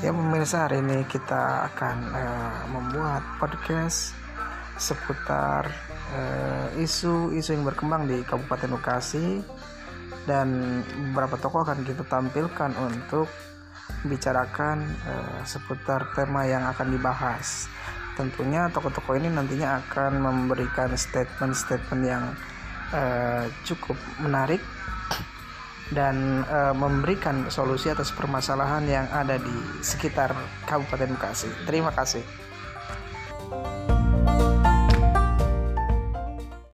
Ya pemirsa hari ini kita akan uh, membuat podcast seputar eh, isu-isu uh, yang berkembang di Kabupaten Bekasi dan beberapa tokoh akan kita tampilkan untuk bicarakan uh, seputar tema yang akan dibahas. Tentunya tokoh-tokoh ini nantinya akan memberikan statement-statement yang uh, cukup menarik dan e, memberikan solusi atas permasalahan yang ada di sekitar Kabupaten Bekasi. Terima kasih.